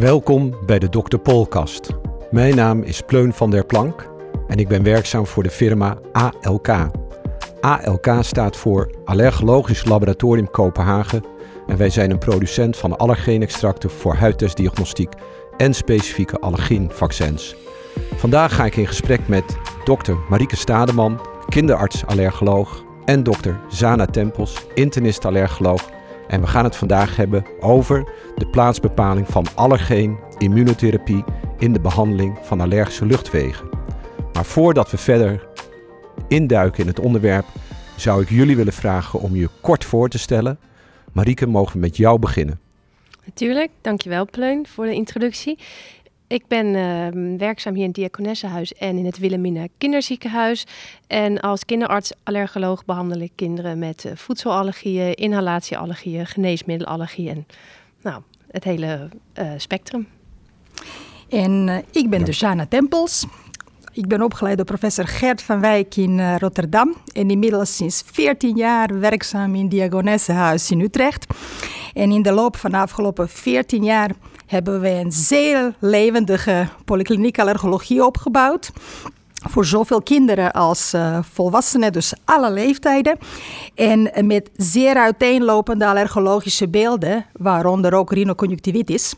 Welkom bij de Dr. Polkast. Mijn naam is Pleun van der Plank en ik ben werkzaam voor de firma ALK. ALK staat voor Allergologisch Laboratorium Kopenhagen en wij zijn een producent van allergeenextracten voor huidtestdiagnostiek en specifieke allergeenvaccins. Vandaag ga ik in gesprek met dokter Marieke Stademan, kinderarts-allergoloog, en dokter Zana Tempels, internist-allergoloog. En we gaan het vandaag hebben over de plaatsbepaling van allergeen immunotherapie in de behandeling van allergische luchtwegen. Maar voordat we verder induiken in het onderwerp, zou ik jullie willen vragen om je kort voor te stellen. Marieke, mogen we met jou beginnen? Natuurlijk, dankjewel Pleun voor de introductie. Ik ben ehm, werkzaam hier in het Diakonessenhuis en in het Wilhelmina Kinderziekenhuis. En als kinderarts-allergoloog behandel ik kinderen met uh, voedselallergieën, inhalatieallergieën, geneesmiddelallergieën en nou, het hele uh, spectrum. En uh, ik ben ja. dus Jana Tempels. Ik ben opgeleid door professor Gert van Wijk in Rotterdam. En inmiddels sinds 14 jaar werkzaam in Diakonessenhuis in Utrecht. En in de loop van de afgelopen 14 jaar hebben we een zeer levendige polykliniek allergologie opgebouwd. Voor zowel kinderen als uh, volwassenen, dus alle leeftijden. En met zeer uiteenlopende allergologische beelden, waaronder ook rhinoconjunctivitis.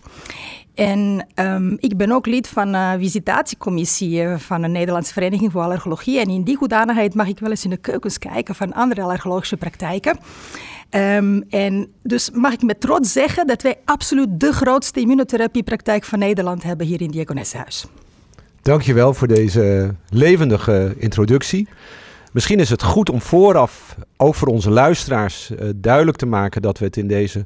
En um, ik ben ook lid van de visitatiecommissie van de Nederlandse Vereniging voor Allergologie. En in die hoedanigheid mag ik wel eens in de keukens kijken van andere allergologische praktijken. Um, en dus mag ik met trots zeggen dat wij absoluut de grootste immunotherapiepraktijk van Nederland hebben hier in Diakonessenhuis. Dankjewel voor deze levendige introductie. Misschien is het goed om vooraf, ook voor onze luisteraars, uh, duidelijk te maken dat we het in deze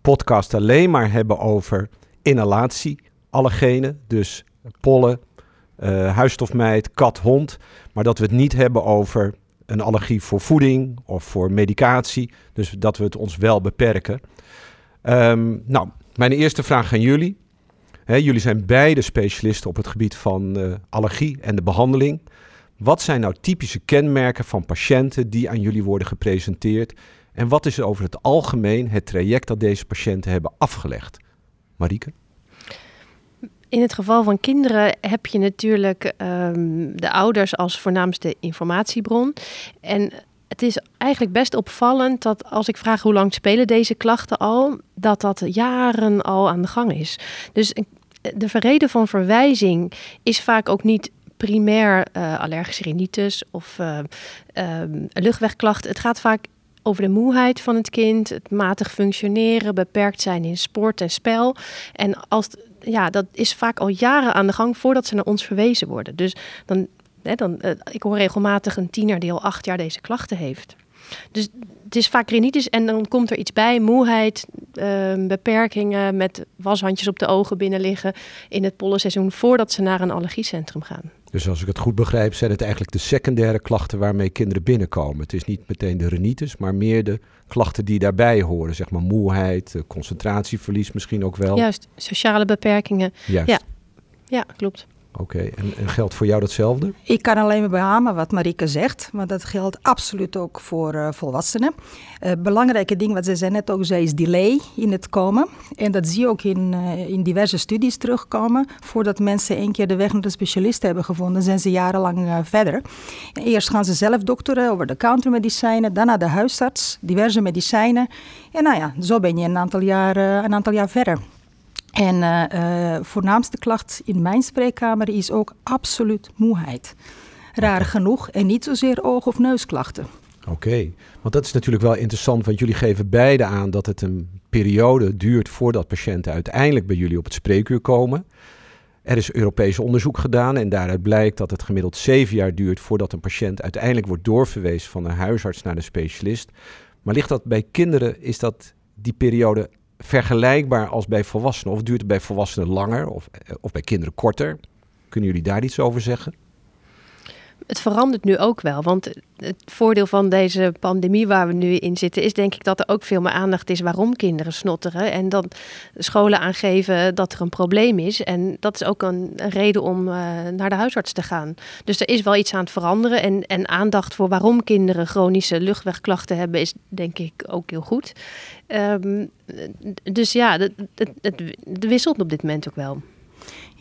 podcast alleen maar hebben over inhalatie, allergenen, dus pollen, uh, huisstofmijt, kat, hond. Maar dat we het niet hebben over een allergie voor voeding of voor medicatie. Dus dat we het ons wel beperken. Um, nou, mijn eerste vraag aan jullie. Jullie zijn beide specialisten op het gebied van uh, allergie en de behandeling. Wat zijn nou typische kenmerken van patiënten die aan jullie worden gepresenteerd? En wat is over het algemeen het traject dat deze patiënten hebben afgelegd? Marieke? In het geval van kinderen heb je natuurlijk um, de ouders als voornaamste informatiebron. En het is eigenlijk best opvallend dat als ik vraag hoe lang spelen deze klachten al, dat dat jaren al aan de gang is. Dus de reden van verwijzing is vaak ook niet primair uh, allergische rhinitis of uh, uh, luchtwegklachten. Het gaat vaak over de moeheid van het kind, het matig functioneren, beperkt zijn in sport en spel. En als ja, dat is vaak al jaren aan de gang voordat ze naar ons verwezen worden. Dus dan, hè, dan uh, ik hoor regelmatig een tiener die al acht jaar deze klachten heeft. Dus het is vaak rhinitis en dan komt er iets bij, moeheid, uh, beperkingen met washandjes op de ogen binnenliggen in het pollenseizoen voordat ze naar een allergiecentrum gaan. Dus als ik het goed begrijp, zijn het eigenlijk de secundaire klachten waarmee kinderen binnenkomen. Het is niet meteen de rhinitis, maar meer de klachten die daarbij horen. Zeg maar moeheid, concentratieverlies misschien ook wel. Juist, sociale beperkingen. Juist. Ja, ja klopt. Oké, en, en, geldt voor jou datzelfde? Ik kan alleen maar beamen wat Marike zegt, maar dat geldt absoluut ook voor uh, volwassenen. Uh, belangrijke ding wat ze zei net ook zei is delay in het komen. En dat zie je ook in, uh, in diverse studies terugkomen. Voordat mensen één keer de weg naar de specialist hebben gevonden, zijn ze jarenlang verder. Eerst gaan ze zelf dokteren over de countermedicijnen, dan naar de huisarts, diverse medicijnen. En nou ja, zo ben je een aantal jaar, een aantal jaar verder. En uh, voornaamste klacht in mijn spreekkamer is ook absoluut moeheid. Raar genoeg en niet zozeer oog- of neusklachten. Oké, okay. want dat is natuurlijk wel interessant, want jullie geven beide aan dat het een periode duurt voordat patiënten uiteindelijk bij jullie op het spreekuur komen. Er is Europees onderzoek gedaan en daaruit blijkt dat het gemiddeld zeven jaar duurt voordat een patiënt uiteindelijk wordt doorverwezen van een huisarts naar een specialist. Maar ligt dat bij kinderen, is dat die periode vergelijkbaar als bij volwassenen? Of duurt het bij volwassenen langer of, of bij kinderen korter? Kunnen jullie daar iets over zeggen? Het verandert nu ook wel. Want het voordeel van deze pandemie waar we nu in zitten, is denk ik dat er ook veel meer aandacht is waarom kinderen snotteren. En dan scholen aangeven dat er een probleem is. En dat is ook een, reden om uh, naar de huisarts te gaan. Dus er is wel iets aan het veranderen. En, en aandacht voor waarom kinderen chronische luchtwegklachten hebben, is denk ik ook heel goed. Um, dus ja, het, het, het wisselt op dit moment ook wel.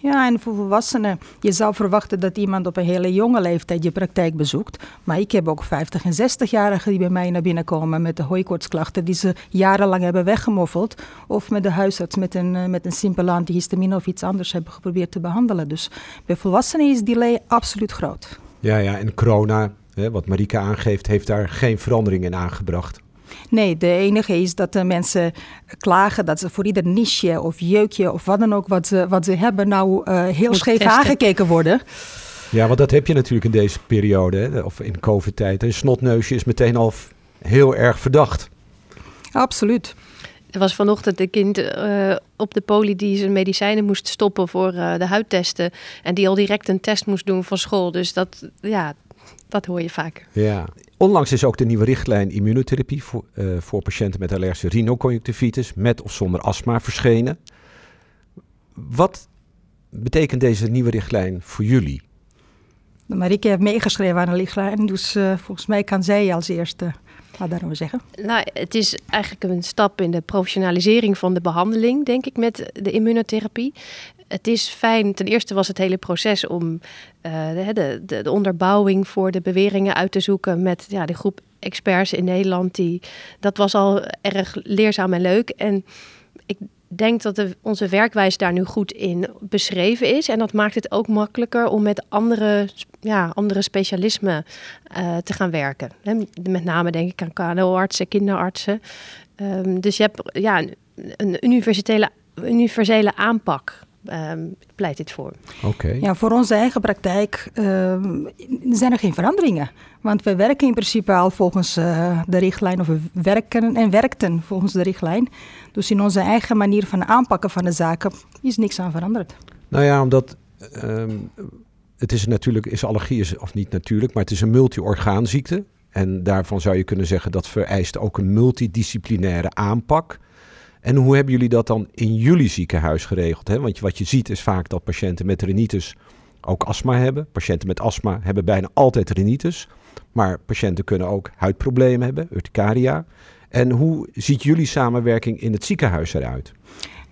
Ja, en voor volwassenen, je zou verwachten dat iemand op een hele jonge leeftijd je praktijk bezoekt. Maar ik heb ook 50 en 60-jarigen die bij mij naar binnen komen met de hooikoortsklachten die ze jarenlang hebben weggemoffeld. Of met de huisarts met een, eh, met een simpele antihistamine of iets anders hebben geprobeerd te behandelen. Dus bij volwassenen is die delay absoluut groot. Ja, ja, en corona, hè, wat Marika aangeeft, heeft daar geen verandering in aangebracht. Nee, de enige is dat de mensen klagen dat ze voor ieder niche of jeukje of wat dan ook wat ze, wat ze hebben, nou uh, heel Moet scheef testen. aangekeken worden. Ja, want dat heb je natuurlijk in deze periode, hè, of in COVID-tijd. Een snotneusje is meteen al heel erg verdacht. Absoluut. Er was vanochtend een kind uh, op de poli die zijn medicijnen moest stoppen voor uh, de huidtesten. En die al direct een test moest doen van school. Dus dat, ja, dat hoor je vaak. Ja, Onlangs is ook de nieuwe richtlijn immunotherapie voor, uh, voor patiënten met allergische rhinoconjunctivitis met of zonder astma verschenen. Wat betekent deze nieuwe richtlijn voor jullie? Marike heeft meegeschreven aan de richtlijn, dus uh, volgens mij kan zij als eerste wat daarover zeggen. Nou, het is eigenlijk een stap in de professionalisering van de behandeling, denk ik, met de immunotherapie het is fijn. Ten eerste was het hele proces om uh, de, de, de, onderbouwing voor de beweringen uit te zoeken met ja, de groep experts in Nederland. Die, dat was al erg leerzaam en leuk. En ik denk dat onze werkwijze daar nu goed in beschreven is. En dat maakt het ook makkelijker om met andere, ja, andere specialismen uh, te gaan werken. Met name denk ik aan KNO-artsen, kinderartsen. Um, dus je hebt ja, een universele, universele aanpak um, pleit dit voor. Oké. Ja, voor onze eigen praktijk um, zijn er geen veranderingen. Want we werken in principe al volgens uh, de richtlijn, of we werken en werkten volgens de richtlijn. Dus in onze eigen manier van aanpakken van de zaken is niks aan veranderd. Nou ja, omdat um, het is natuurlijk, is allergie, is, of niet natuurlijk, maar het is een multi-orgaanziekte. En daarvan zou je kunnen zeggen dat vereist ook een multidisciplinaire aanpak. En hoe hebben jullie dat dan in jullie ziekenhuis geregeld? Hè? Want wat je ziet is vaak dat patiënten met rinitis ook astma hebben. Patiënten met astma hebben bijna altijd rinitis. Maar patiënten kunnen ook huidproblemen hebben, urticaria. En hoe ziet jullie samenwerking in het ziekenhuis eruit?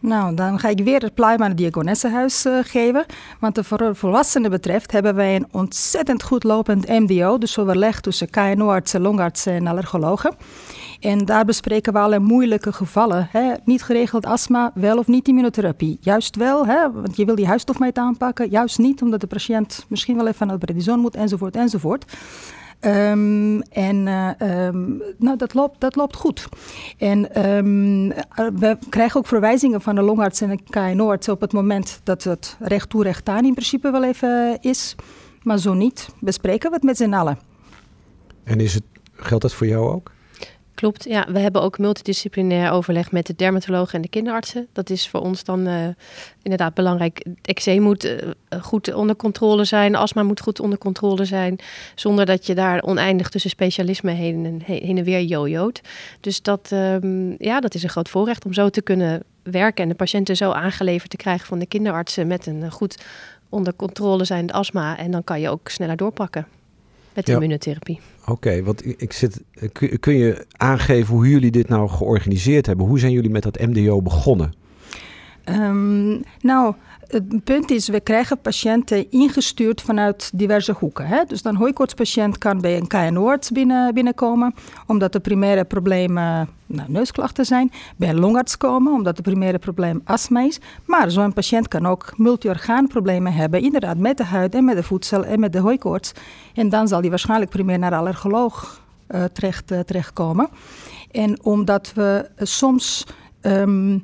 Nou, dan ga ik weer het Pluiman Diakonessenhuis uh, geven. Want voor volwassenen betreft hebben wij een ontzettend goed lopend MDO. Dus overleg tussen KNO-artsen, longartsen en allergologen. En daar bespreken we alle moeilijke gevallen. Hè? Niet geregeld astma, wel of niet immunotherapie. Juist wel, hè? want je wil die huisstofmeet aanpakken. Juist niet, omdat de patiënt misschien wel even naar het prednison moet, enzovoort, enzovoort. Um, en uh, um, nou, dat, loopt, dat loopt goed. En um, we krijgen ook verwijzingen van de longarts en de KNO-arts op het moment dat het recht toe recht aan in principe wel even is. Maar zo niet, bespreken we het met z'n allen. En is het, geldt dat voor jou ook? Klopt, ja. We hebben ook multidisciplinair overleg met de dermatologen en de kinderartsen. Dat is voor ons dan uh, inderdaad belangrijk. eczeem moet uh, goed onder controle zijn, astma moet goed onder controle zijn, zonder dat je daar oneindig tussen specialismen heen en, heen en weer jojoot. Dus dat, um, ja, dat is een groot voorrecht om zo te kunnen werken en de patiënten zo aangeleverd te krijgen van de kinderartsen met een goed onder controle zijnde astma. En dan kan je ook sneller doorpakken met ja. immunotherapie. Oké, want ik zit, kun je aangeven hoe jullie dit nou georganiseerd hebben? Hoe zijn jullie met dat MDO begonnen? Um, nou, het punt is, we krijgen patiënten ingestuurd vanuit diverse hoeken. Hè? Dus een hooikoortspatiënt kan bij een KNO-arts binnen, binnenkomen, omdat de primaire problemen nou, neusklachten zijn. Bij een longarts komen, omdat het primaire probleem astma is. Maar zo'n patiënt kan ook multiorgaanproblemen hebben, inderdaad met de huid en met de voedsel en met de hooikoorts. En dan zal die waarschijnlijk primair naar allergoloog terecht, uh, terechtkomen. En omdat we soms uh,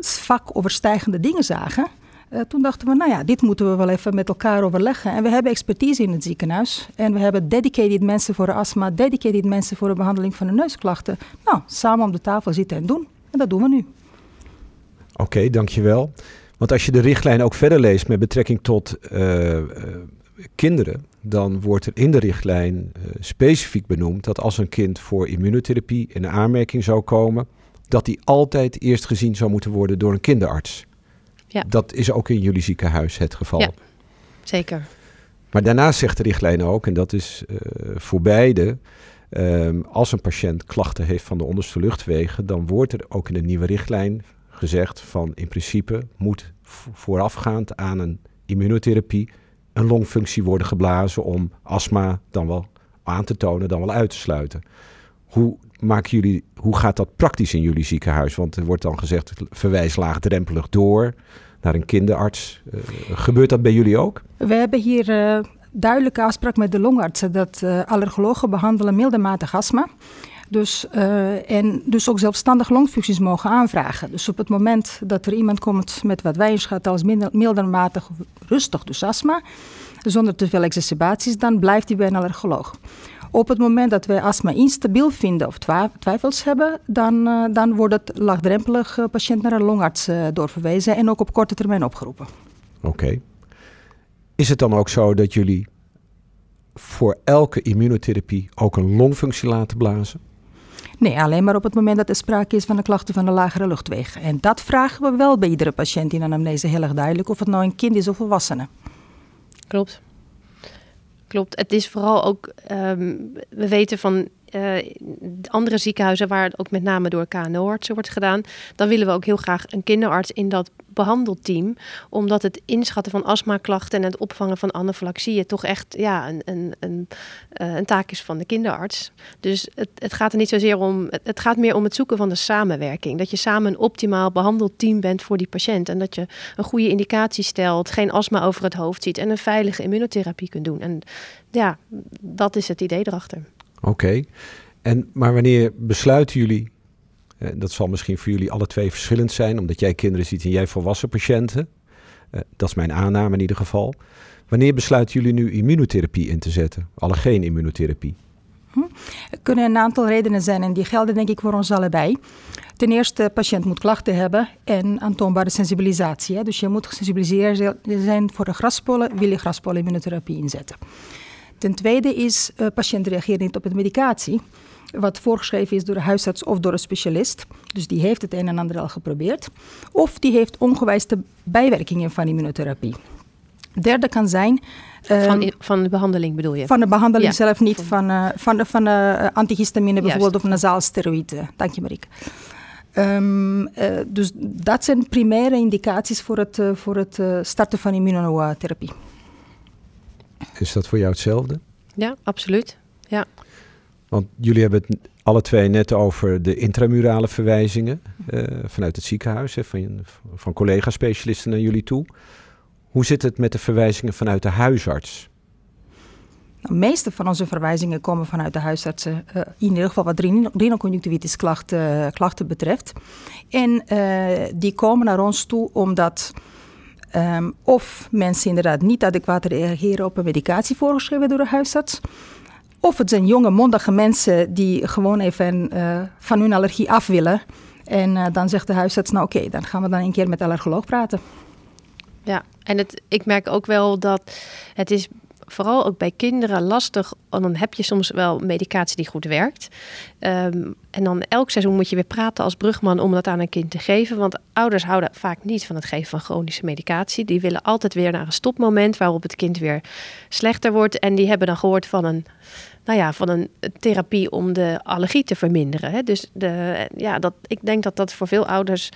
vakoverstijgende dingen zagen. Uh, toen dachten we, nou ja, dit moeten we wel even met elkaar overleggen. En we hebben expertise in het ziekenhuis. En we hebben dedicated mensen voor astma, dedicated mensen voor de behandeling van de neusklachten. Nou, samen om de tafel zitten en doen. En dat doen we nu. Oké, dankjewel. Want als je de richtlijn ook verder leest met betrekking tot uh, kinderen, dan wordt er in de richtlijn specifiek benoemd dat als een kind voor immunotherapie in aanmerking zou komen, dat die altijd eerst gezien zou moeten worden door een kinderarts. Ja. Dat is ook in jullie ziekenhuis het geval. Ja, zeker. Maar daarnaast zegt de richtlijn ook, en dat is uh, voor beide, um, als een patiënt klachten heeft van de onderste luchtwegen, dan wordt er ook in de nieuwe richtlijn gezegd van in principe moet voorafgaand aan een immunotherapie een longfunctie worden geblazen om astma dan wel aan te tonen, dan wel uit te sluiten. Hoe, maken jullie, hoe gaat dat praktisch in jullie ziekenhuis? Want er wordt dan gezegd, verwijs laagdrempelig door naar een kinderarts. Uh, gebeurt dat bij jullie ook? We hebben hier uh, duidelijke afspraak met de longartsen dat uh, allergologen behandelen mildermatig astma. Dus, en dus ook zelfstandig longfuncties mogen aanvragen. Dus op het moment dat er iemand komt met wat wij inschatten als minder, mildermatig rustig, dus astma, zonder te veel exacerbaties, dan blijft hij bij een allergoloog. Op het moment dat wij astma instabiel vinden of twijfels hebben, dan, uh, dan wordt het laagdrempelig uh, patiënt naar een longarts doorverwezen en ook op korte termijn opgeroepen. Oké. Okay. Is het dan ook zo dat jullie voor elke immunotherapie ook een longfunctie laten blazen? Nee, alleen maar op het moment dat er sprake is van de klachten van de lagere luchtwegen. En dat vragen we wel bij iedere patiënt in anamnese heel erg duidelijk, of het nou een kind is of volwassene. Klopt. Klopt. Het is vooral ook, um, we weten van uh, andere ziekenhuizen waar het ook met name door KNO-artsen wordt gedaan, dan willen we ook heel graag een kinderarts in dat behandelteam, omdat het inschatten van astmaklachten en het opvangen van anafylaxieën toch echt ja, een, een, een, uh, een taak is van de kinderarts. Dus het, het gaat er niet zozeer om, het, gaat meer om het zoeken van de samenwerking. Dat je samen een optimaal behandelteam bent voor die patiënt en dat je een goede indicatie stelt, geen astma over het hoofd ziet en een veilige immunotherapie kunt doen. En ja, dat is het idee erachter. Oké. En, maar wanneer besluiten jullie, eh, dat zal misschien voor jullie alle twee verschillend zijn, omdat jij kinderen ziet en jij volwassen patiënten. Eh, dat is mijn aanname in ieder geval. Wanneer besluiten jullie nu immunotherapie in te zetten? Allergeen immunotherapie? Hm. Er kunnen een aantal redenen zijn en die gelden denk ik voor ons allebei. Ten eerste, de patiënt moet klachten hebben en aantoonbare sensibilisatie. Hè. Dus je moet gesensibiliseerd zijn voor de grasspollen, wil je graspolenimmunotherapie inzetten. Ten tweede is, de uh, patiënt reageert niet op de medicatie, wat voorgeschreven is door de huisarts of door een specialist. Dus die heeft het een en ander al geprobeerd. Of die heeft ongewijste bijwerkingen van immunotherapie. Derde kan zijn. Uh, van, van de behandeling bedoel je? Van de behandeling ja. zelf niet, van, uh, van de, van de antihistamine bijvoorbeeld Juist. of nasaalsteroïden. Dank je, Marieke. Um, uh, dus dat zijn primaire indicaties voor het, uh, voor het starten van immunotherapie. Is dat voor jou hetzelfde? Ja, absoluut. Ja. Want jullie hebben het alle twee net over de intramurale verwijzingen uh, vanuit het ziekenhuis, hè, van, van collega-specialisten naar jullie toe. Hoe zit het met de verwijzingen vanuit de huisarts? Nou, de meeste van onze verwijzingen komen vanuit de huisartsen, uh, in ieder geval wat rhinoconjunctivitis klachten, klachten betreft. En die komen naar ons toe omdat Um, of mensen inderdaad niet adequaat reageren op een medicatie voorgeschreven door de huisarts. Of het zijn jonge, mondige mensen die gewoon even uh, van hun allergie af willen. En uh, dan zegt de huisarts, nou oké, dan gaan we dan een keer met allergoloog praten. Ja, en het, ik merk ook wel dat het is vooral ook bij kinderen lastig. En dan heb je soms wel medicatie die goed werkt. Um, en dan elk seizoen moet je weer praten als brugman om dat aan een kind te geven. Want ouders houden vaak niet van het geven van chronische medicatie. Die willen altijd weer naar een stopmoment waarop het kind weer slechter wordt. En die hebben dan gehoord van een nou ja, van een therapie om de allergie te verminderen. Hè. Dus de, ja, dat, ik denk dat dat voor veel ouders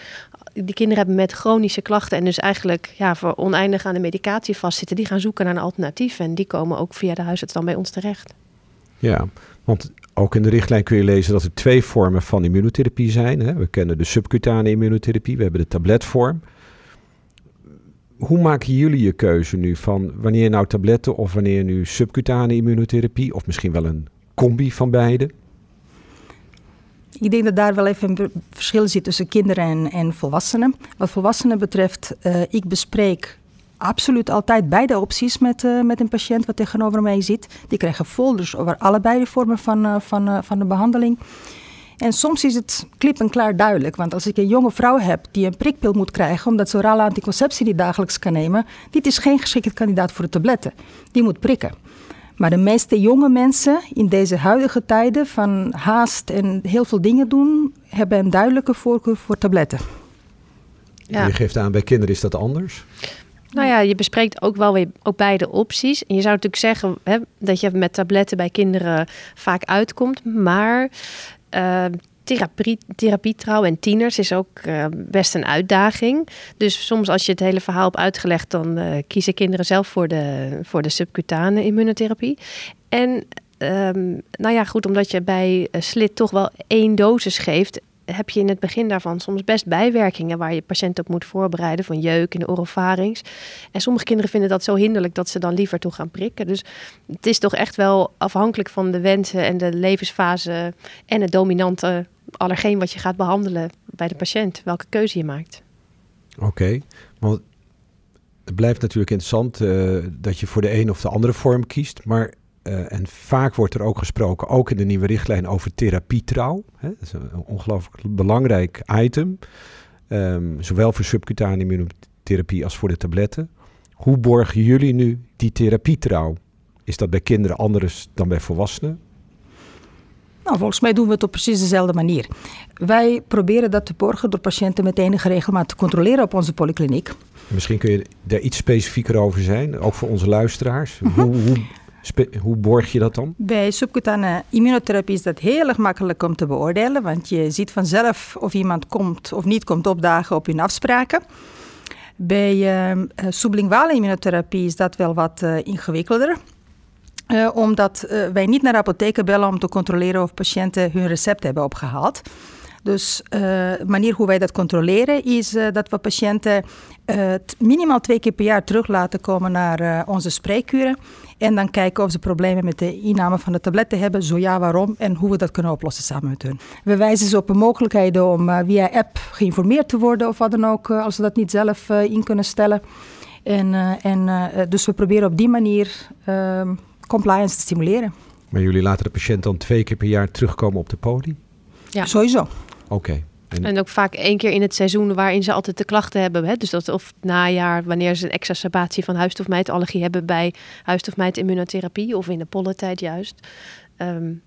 die kinderen hebben met chronische klachten en dus eigenlijk ja, voor oneindig aan de medicatie vastzitten, die gaan zoeken naar een alternatief en die komen ook via de huisarts dan bij ons terecht. Ja, want ook in de richtlijn kun je lezen dat er twee vormen van immunotherapie zijn. Hè. We kennen de subcutane immunotherapie, we hebben de tabletvorm. Hoe maken jullie je keuze nu van wanneer nou tabletten of wanneer nu subcutane immunotherapie of misschien wel een combi van beide? Ik denk dat daar wel even een verschil zit tussen kinderen en, en volwassenen. Wat volwassenen betreft, uh, ik bespreek absoluut altijd beide opties met, uh, met een patiënt wat tegenover mij zit. Die krijgen folders over allebei de vormen van, uh, van, van de behandeling. En soms is het klip en klaar duidelijk. Want als ik een jonge vrouw heb die een prikpil moet krijgen omdat ze orale anticonceptie die dagelijks kan nemen, dit is geen geschikte kandidaat voor de tabletten. Die moet prikken. Maar de meeste jonge mensen in deze huidige tijden van haast en heel veel dingen doen, hebben een duidelijke voorkeur voor tabletten. Ja. Je geeft aan, bij kinderen is dat anders? Nou ja, je bespreekt ook wel weer ook beide opties. En je zou natuurlijk zeggen hè, dat je met tabletten bij kinderen vaak uitkomt. Maar uh, therapie, therapietrouw en tieners is ook uh, best een uitdaging. Dus soms als je het hele verhaal hebt uitgelegd, dan uh, kiezen kinderen zelf voor de, voor de subcutane immunotherapie. En um, nou ja, goed, omdat je bij SLIT toch wel één dosis geeft heb je in het begin daarvan soms best bijwerkingen waar je patiënt op moet voorbereiden, van jeuk in de orofarings. En sommige kinderen vinden dat zo hinderlijk dat ze dan liever toe gaan prikken. Dus het is toch echt wel afhankelijk van de wensen en de levensfase en het dominante allergeen wat je gaat behandelen bij de patiënt, welke keuze je maakt. Oké, want het blijft natuurlijk interessant uh, dat je voor de een of de andere vorm kiest, maar uh, en vaak wordt er ook gesproken, ook in de nieuwe richtlijn, over therapietrouw. Hè? Dat is een ongelooflijk belangrijk item. Um, zowel voor subcutane immunotherapie als voor de tabletten. Hoe borgen jullie nu die therapietrouw? Is dat bij kinderen anders dan bij volwassenen? Nou, volgens mij doen we het op precies dezelfde manier. Wij proberen dat te borgen door patiënten met enige regelmaat te controleren op onze polykliniek. Misschien kun je daar iets specifieker over zijn, ook voor onze luisteraars. Hoe, hoe hoe borg je dat dan? Bij subcutane immunotherapie is dat heel erg makkelijk om te beoordelen, want je ziet vanzelf of iemand komt of niet komt opdagen op hun afspraken. Bij uh, sublinguale immunotherapie is dat wel wat uh, ingewikkelder. Omdat wij niet naar apotheken bellen om te controleren of patiënten hun recept hebben opgehaald. Dus de uh, manier hoe wij dat controleren is uh, dat we patiënten uh, minimaal twee keer per jaar terug laten komen naar onze spreekuren. En dan kijken of ze problemen met de inname van de tabletten hebben. Zo ja, waarom en hoe we dat kunnen oplossen samen met hun. We wijzen ze op de mogelijkheden om via app geïnformeerd te worden of wat dan ook, als ze dat niet zelf in kunnen stellen. En, en dus we proberen op die manier ehm, compliance te stimuleren. Maar jullie laten de patiënt dan twee keer per jaar terugkomen op de poli? Ja, sowieso. Oké. En, ook vaak één keer in het seizoen waarin ze altijd de klachten hebben. Hè? Dus dat of najaar, wanneer ze een exacerbatie van huisstofmijtallergie hebben bij huisstofmijt immunotherapie of in de pollentijd juist. Um,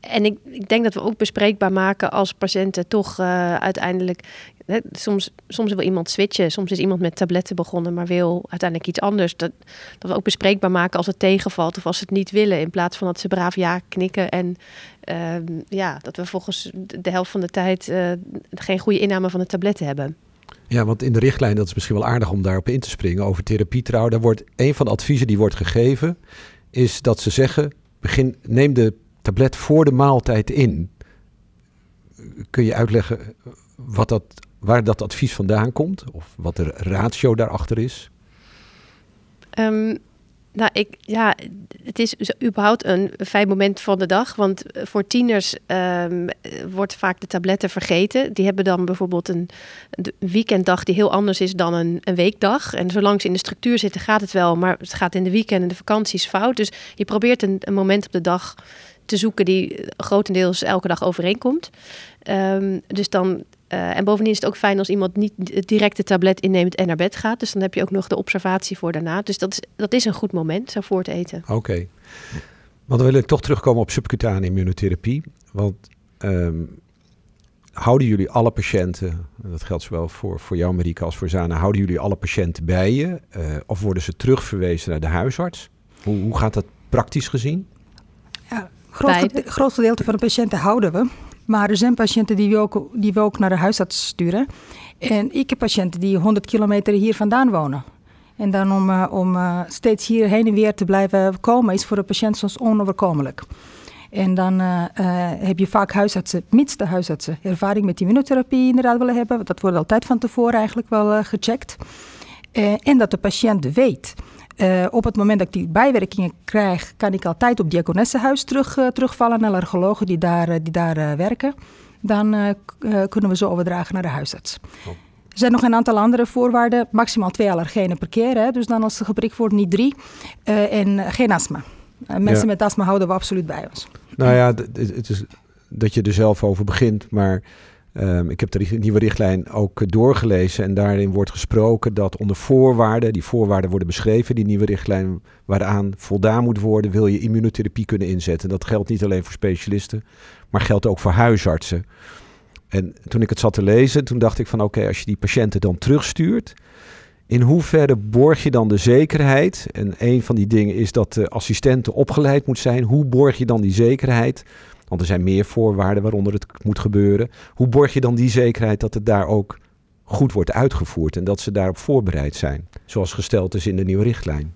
en ik, ik, denk dat we ook bespreekbaar maken als patiënten toch uh, uiteindelijk. Hè, soms, soms wil iemand switchen, soms is iemand met tabletten begonnen, maar wil uiteindelijk iets anders. Dat, dat we ook bespreekbaar maken als het tegenvalt of als ze het niet willen, in plaats van dat ze braaf ja knikken en uh, ja, dat we volgens de helft van de tijd uh, geen goede inname van de tabletten hebben. Ja, want in de richtlijn, dat is misschien wel aardig om daarop in te springen, over therapietrouw, daar wordt een van de adviezen die wordt gegeven, is dat ze zeggen, begin, neem de tablet voor de maaltijd in. Kun je uitleggen wat dat, waar dat advies vandaan komt? Of wat de ratio daarachter is? Um, nou, ik, ja, het is überhaupt een fijn moment van de dag. Want voor tieners um, wordt vaak de tabletten vergeten. Die hebben dan bijvoorbeeld een, weekenddag die heel anders is dan een, een weekdag. En zolang ze in de structuur zitten, gaat het wel. Maar het gaat in de weekend en de vakanties fout. Dus je probeert een, moment op de dag te zoeken die grotendeels elke dag overeenkomt. Um, dus dan, uh, en bovendien is het ook fijn als iemand niet direct de tablet inneemt en naar bed gaat. Dus dan heb je ook nog de observatie voor daarna. Dus dat is, dat is een goed moment, zo voor het eten. Oké. Okay. Want dan wil ik toch terugkomen op subcutane immunotherapie. Want um, houden jullie alle patiënten, dat geldt zowel voor, voor jou Marieke als voor Zana, houden jullie alle patiënten bij je? Uh, of worden ze terugverwezen naar de huisarts? Hoe, hoe gaat dat praktisch gezien? Ja, groot, groot gedeelte van de patiënten houden we. Maar er zijn patiënten die we, ook, die we ook naar de huisarts sturen. En ik heb patiënten die 100 kilometer hier vandaan wonen. En dan om, uh, om uh, steeds hier heen en weer te blijven komen, is voor de patiënt soms onoverkomelijk. En dan uh, heb je vaak huisartsen, mits de huisartsen ervaring met immunotherapie inderdaad willen hebben. Dat wordt altijd van tevoren eigenlijk wel gecheckt. en dat de patiënt weet uh, op het moment dat ik die bijwerkingen krijg, kan ik altijd op Diakonessenhuis terug, uh, terugvallen naar allergologen die daar, uh, die daar werken. Dan kunnen we ze overdragen naar de huisarts. Oh. Er zijn nog een aantal andere voorwaarden. Maximaal twee allergenen per keer. Hè? Dus dan als er geprikt wordt niet drie. en geen astma. mensen ja. met astma houden we absoluut bij ons. Nou ja, het is dat je er zelf over begint, maar ehm, ik heb de nieuwe richtlijn ook doorgelezen en daarin wordt gesproken dat onder voorwaarden, die voorwaarden worden beschreven, die nieuwe richtlijn waaraan voldaan moet worden, wil je immunotherapie kunnen inzetten. Dat geldt niet alleen voor specialisten, maar geldt ook voor huisartsen. En toen ik het zat te lezen, toen dacht ik van oké, als je die patiënten dan terugstuurt, in hoeverre borg je dan de zekerheid? En een van die dingen is dat de assistenten opgeleid moet zijn. Hoe borg je dan die zekerheid? Want er zijn meer voorwaarden waaronder het moet gebeuren. Hoe borg je dan die zekerheid dat het daar ook goed wordt uitgevoerd en dat ze daarop voorbereid zijn, zoals gesteld is in de nieuwe richtlijn?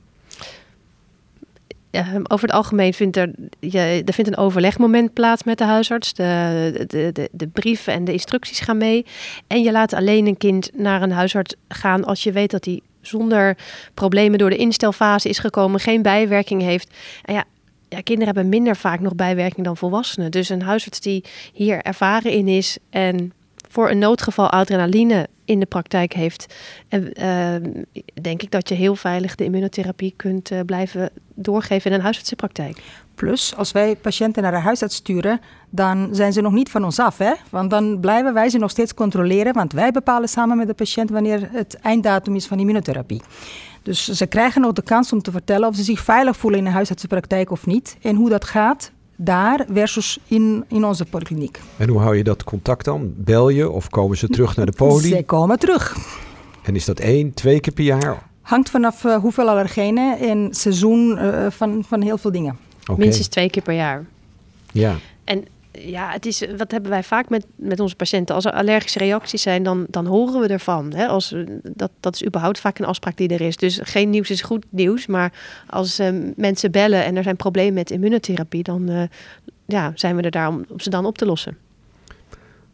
over het algemeen vindt er, er vindt een overlegmoment plaats met de huisarts. De, de, de, de brieven en de instructies gaan mee. En je laat alleen een kind naar een huisarts gaan als je weet dat hij zonder problemen door de instelfase is gekomen, geen bijwerking heeft. En ja, ja, kinderen hebben minder vaak nog bijwerking dan volwassenen. Dus een huisarts die hier ervaren in is en voor een noodgeval adrenaline in de praktijk heeft. En uh, denk ik dat je heel veilig de immunotherapie kunt uh, blijven doorgeven in een huisartsenpraktijk. Plus, als wij patiënten naar de huisarts sturen, dan zijn ze nog niet van ons af. Hè? Want dan blijven wij ze nog steeds controleren, want wij bepalen samen met de patiënt wanneer het einddatum is van immunotherapie. Dus ze krijgen nog de kans om te vertellen of ze zich veilig voelen in de huisartsenpraktijk of niet. En hoe dat gaat, daar versus in, in onze polykliniek. En hoe hou je dat contact dan? Bel je of komen ze terug naar de poli? Ze komen terug. En is dat één, twee keer per jaar? Hangt vanaf uh, hoeveel allergenen en seizoen uh, van, van heel veel dingen. Okay. Minstens twee keer per jaar. Ja. En ja, het is, wat hebben wij vaak met, met onze patiënten? Als er allergische reacties zijn, dan, dan horen we ervan. Hè? Als, dat, dat is überhaupt vaak een afspraak die er is. Dus geen nieuws is goed nieuws. Maar als uh, mensen bellen en er zijn problemen met immunotherapie, dan ja, zijn we er daar om, ze dan op te lossen.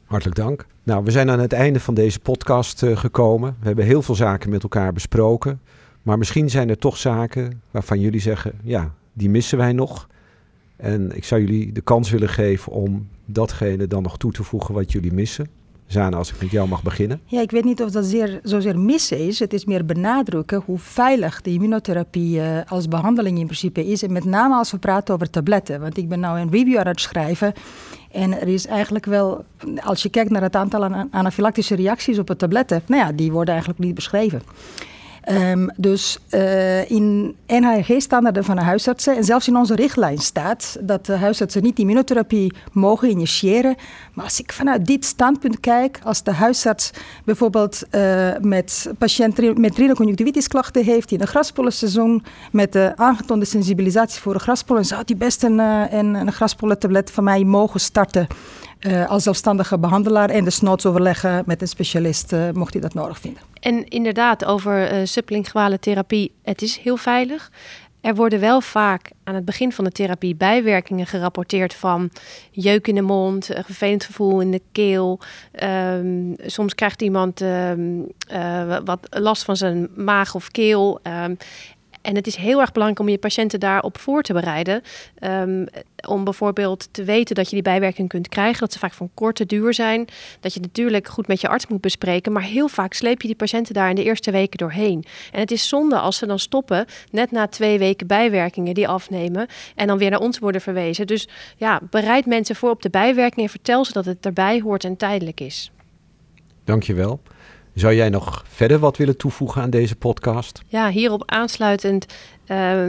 Hartelijk dank. Nou, we zijn aan het einde van deze podcast gekomen. We hebben heel veel zaken met elkaar besproken. Maar misschien zijn er toch zaken waarvan jullie zeggen: ja, die missen wij nog. En ik zou jullie de kans willen geven om datgene dan nog toe te voegen wat jullie missen. Zana, als ik met jou mag beginnen. Ja, ik weet niet of dat zeer, zozeer missen is. Het is meer benadrukken hoe veilig de immunotherapie uh, als behandeling in principe is. En met name als we praten over tabletten. Want ik ben nou een review aan het schrijven. En er is eigenlijk wel, als je kijkt naar het aantal anafylactische reacties op de tabletten, nou ja, die worden eigenlijk niet beschreven. Um, dus uh, in NHG-standaarden van de huisartsen en zelfs in onze richtlijn staat dat de huisartsen niet immunotherapie mogen initiëren. Maar als ik vanuit dit standpunt kijk, als de huisarts bijvoorbeeld uh, met patiënt met rhinoconjunctivitisklachten heeft in een graspollenseizoen met de aangetoonde sensibilisatie voor de graspollen, zou die best een, uh, een, een graspollentablet van mij mogen starten. Uh, als zelfstandige behandelaar en desnoods overleggen met een specialist, uh, mocht hij dat nodig vinden. En inderdaad, over uh, sublinguale therapie, het is heel veilig. Er worden wel vaak aan het begin van de therapie bijwerkingen gerapporteerd van jeuk in de mond, een vervelend gevoel in de keel. Um, soms krijgt iemand uh, wat last van zijn maag of keel. Um, en het is heel erg belangrijk om je patiënten daarop voor te bereiden. Um, om bijvoorbeeld te weten dat je die bijwerking kunt krijgen. Dat ze vaak van korte duur zijn. Dat je natuurlijk goed met je arts moet bespreken. Maar heel vaak sleep je die patiënten daar in de eerste weken doorheen. En het is zonde als ze dan stoppen. Net na twee weken bijwerkingen die afnemen. En dan weer naar ons worden verwezen. Dus ja, bereid mensen voor op de bijwerkingen. En vertel ze dat het erbij hoort en tijdelijk is. Dankjewel. Zou jij nog verder wat willen toevoegen aan deze podcast? Ja, hierop aansluitend uh,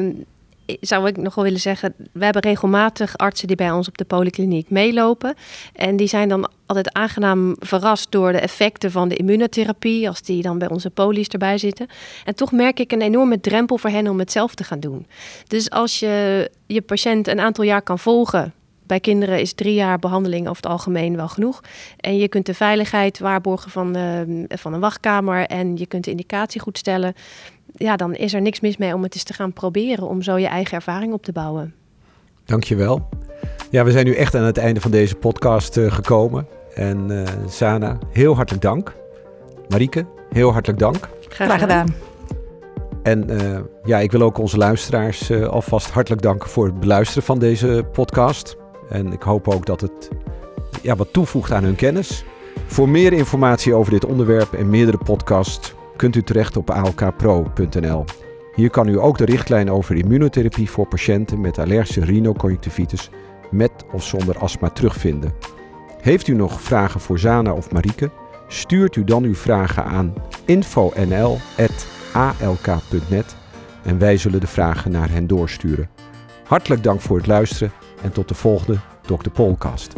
zou ik nog wel willen zeggen... we hebben regelmatig artsen die bij ons op de polykliniek meelopen. En die zijn dan altijd aangenaam verrast door de effecten van de immunotherapie... als die dan bij onze polies erbij zitten. En toch merk ik een enorme drempel voor hen om het zelf te gaan doen. Dus als je je patiënt een aantal jaar kan volgen bij kinderen is drie jaar behandeling over het algemeen wel genoeg. En je kunt de veiligheid waarborgen van, uh, van een wachtkamer en je kunt de indicatie goed stellen. Ja, dan is er niks mis mee om het eens te gaan proberen om zo je eigen ervaring op te bouwen. Dankjewel. Ja, we zijn nu echt aan het einde van deze podcast uh, gekomen. En uh, Sana, heel hartelijk dank. Marieke, heel hartelijk dank. Graag gedaan. En uh, ja, ik wil ook onze luisteraars uh, alvast hartelijk danken voor het beluisteren van deze podcast. En ik hoop ook dat het ja, wat toevoegt aan hun kennis. Voor meer informatie over dit onderwerp en meerdere podcasts kunt u terecht op alkpro.nl. Hier kan u ook de richtlijn over immunotherapie voor patiënten met allergische rhinoconjunctivitis met of zonder astma terugvinden. Heeft u nog vragen voor Zana of Marieke? Stuurt u dan uw vragen aan info.nl.alk.net en wij zullen de vragen naar hen doorsturen. Hartelijk dank voor het luisteren en tot de volgende Dr. Polcast.